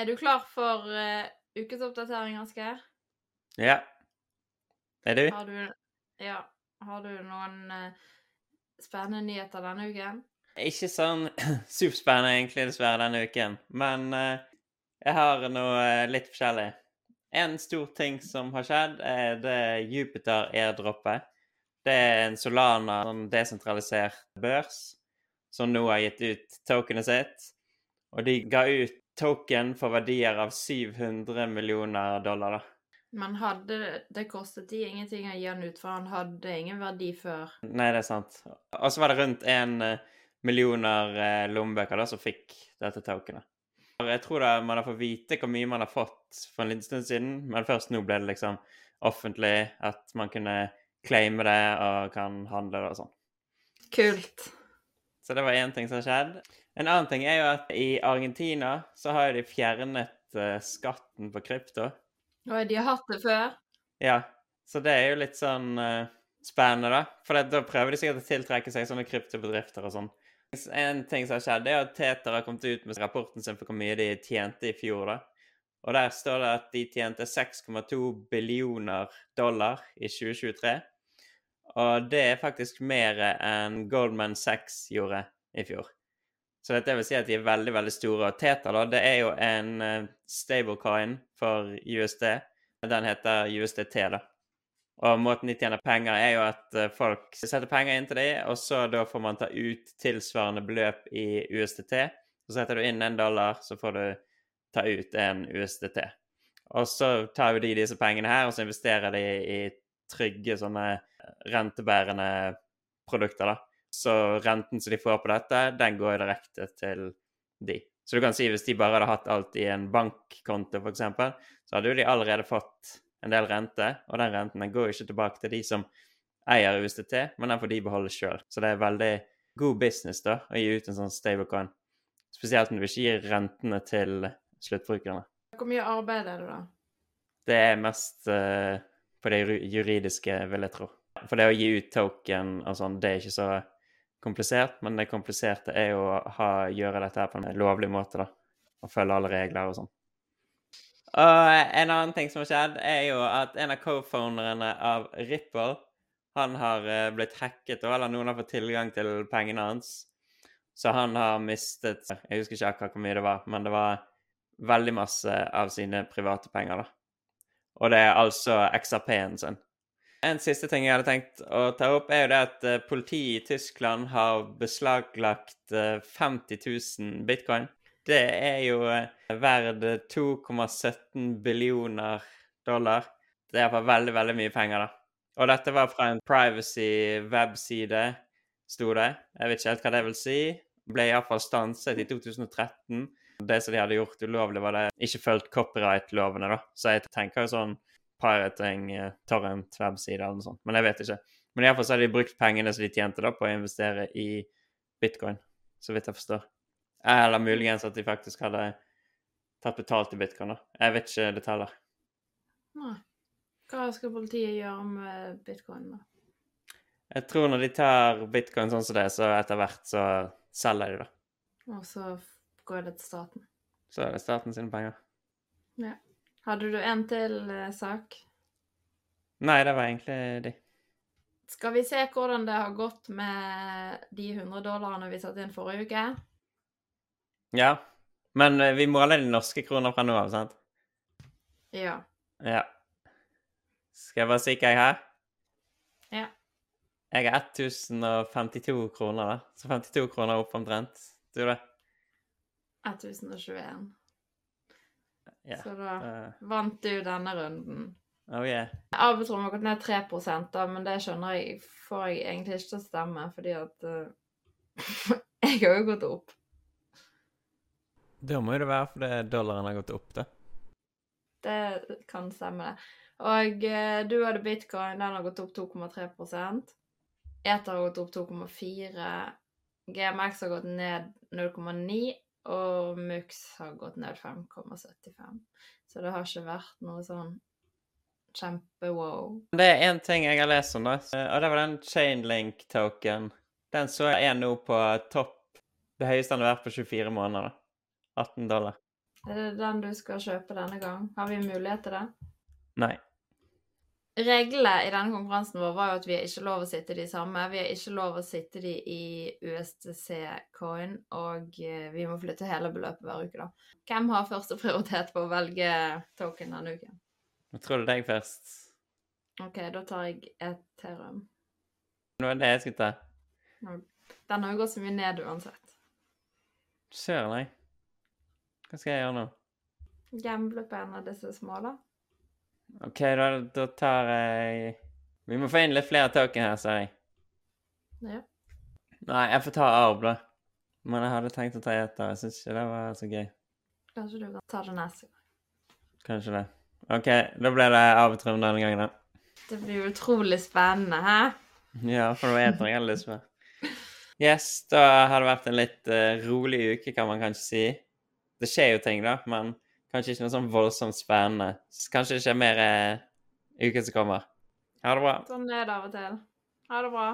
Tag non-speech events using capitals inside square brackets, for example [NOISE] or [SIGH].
Er du klar for uh, ukesoppdatering, Asgeir? Ja. Er du? Har du Ja. Har du noen uh, spennende nyheter denne uken? Ikke sånn [CLEARS THROAT] superspennende egentlig, dessverre, denne uken. Men uh, jeg har noe litt forskjellig. En stor ting som har skjedd, er det Jupiter-airdroppet. Det er en Solana, en desentralisert børs, som nå har gitt ut tokenet sitt. Og de ga ut token for verdier av 700 millioner dollar, da. Men hadde det kostet de ingenting å gi han ut, for han hadde ingen verdi før? Nei, det er sant. Og så var det rundt én millioner eh, lommebøker da, som fikk dette tokenet. Jeg tror da man har fått vite hvor mye man har fått for en liten stund siden, men først nå ble det liksom offentlig at man kunne claime det og kan handle det og sånn. Kult. Så det var én ting som har skjedd. En annen ting er jo at i Argentina så har de fjernet uh, skatten på krypto. Og de har hatt det før? Ja. Så det er jo litt sånn uh, spennende, da. For det, da prøver de sikkert å tiltrekke seg sånne kryptobedrifter og sånn. En ting som har skjedd, er at Teter har kommet ut med rapporten sin for hvor mye de tjente i fjor. da. Og der står det at de tjente 6,2 billioner dollar i 2023. Og det er faktisk mer enn Goldman Sachs gjorde i fjor. Så dette vil si at de er veldig veldig store. Og Teter da, det er jo en uh, stablecoin for USD. Den heter USDT, da. Og måten de tjener penger, er jo at uh, folk setter penger inn til dem, og så da får man ta ut tilsvarende beløp i USDT. Så setter du inn en dollar, så får du ta ut en USDT. Og så tar jo de disse pengene her, og så investerer de i trygge sånne rentebærende produkter, da. Så renten som de får på dette, den går direkte til de. Så du kan si hvis de bare hadde hatt alt i en bankkonto, f.eks., så hadde jo de allerede fått en del rente, og den renten den går ikke tilbake til de som eier USDT, men den får de beholde sjøl. Så det er veldig god business da, å gi ut en sånn stablecoin. Spesielt når du ikke gir rentene til sluttbrukerne. Hvor mye arbeid er det, da? Det er mest uh, på det juridiske, vil jeg tro. For det å gi ut token og sånn, det er ikke så komplisert, men det kompliserte er jo å ha, gjøre dette her på en lovlig måte, da. Og følge alle regler og sånn. Og en annen ting som har skjedd, er jo at en av co-founderne av Ripple han har eh, blitt hacket, eller noen har fått tilgang til pengene hans. Så han har mistet Jeg husker ikke akkurat hvor mye det var, men det var veldig masse av sine private penger, da. Og det er altså XRP-en sin. En siste ting jeg hadde tenkt å ta opp, er jo det at eh, politiet i Tyskland har beslaglagt 50 eh, 000 bitcoin. Det er jo verd verdt 2,17 billioner dollar. Det er iallfall veldig, veldig mye penger, da. Og dette var fra en privacy-webside, sto det. Jeg vet ikke helt hva det vil si. Ble iallfall stanset i 2013. Det som de hadde gjort ulovlig, var det ikke fulgt copyright-lovene, da. Så jeg tenker jo sånn pirating, eh, torrent-webside eller noe sånt. Men jeg vet ikke. Men iallfall så har de brukt pengene som de tjente, da, på å investere i bitcoin, så vidt jeg forstår. Eller muligens at de faktisk hadde tatt betalt i bitcoin. da. Jeg vet ikke detaljer. Nei. Hva skal politiet gjøre med bitcoin, da? Jeg tror når de tar bitcoin sånn som det, så etter hvert så selger de det. Og så går det til staten? Så er det staten sine penger. Ja. Hadde du en til uh, sak? Nei, det var egentlig de. Skal vi se hvordan det har gått med de 100 dollarene vi satte inn forrige uke? Ja. Men vi vi måler de norske kroner fra nå av, sant? Ja. Ja. Skal jeg bare si hva jeg har? Ja. Jeg har 1052 kroner, da. Så 52 kroner opp omtrent. Du, da? 1021. Ja. Så da vant du denne runden. Oh yeah. Arbeidsrommet har gått ned 3 da, men det skjønner jeg får jeg egentlig ikke til å stemme, fordi at uh, [LAUGHS] Jeg har jo gått opp. Da må det være fordi dollaren har gått opp, da. Det kan stemme, det. Og uh, du hadde bitcoin, den har gått opp 2,3% Ether har gått opp 2,4 GMX har gått ned 0,9 og Mux har gått ned 5,75. Så det har ikke vært noe sånn kjempe-wow. Det er én ting jeg har lest om, da, og det var den chainlink-token. Den så jeg er nå på topp. Det høyeste den har vært på 24 måneder. 18 dollar. Er det den du skal kjøpe denne gang? Har vi mulighet til det? Nei. Reglene i denne konkurransen vår var jo at vi har ikke lov å sitte de samme. Vi har ikke lov å sitte de i USDC-coin, og eh, vi må flytte hele beløpet hver uke, da. Hvem har første prioritet på å velge token denne uken? Jeg tror det er deg først. OK, da tar jeg Ethereum. Det var det jeg skulle ta. Den har jo gått så mye ned uansett. Søren, nei. Hva skal jeg gjøre nå? Gamble på en av disse små, da. OK, da, da tar jeg Vi må få inn litt flere token her, ser jeg. Ja. Nei, jeg får ta arv, da. Men jeg hadde tenkt å ta eter. Jeg syns ikke det var så gøy. Kanskje du kan ta det neste gang. Kanskje det. OK, da ble det arvetrøm denne gangen, da. Det blir utrolig spennende, hæ? Ja, for var eter jeg alle disse. Yes, da har det vært en litt uh, rolig uke, kan man kanskje si. Det skjer jo ting, da, men kanskje ikke noe sånn voldsomt spennende. Kanskje det skjer mer eh, i uken som kommer. Ha det bra. Sånn er det av og til. Ha det bra.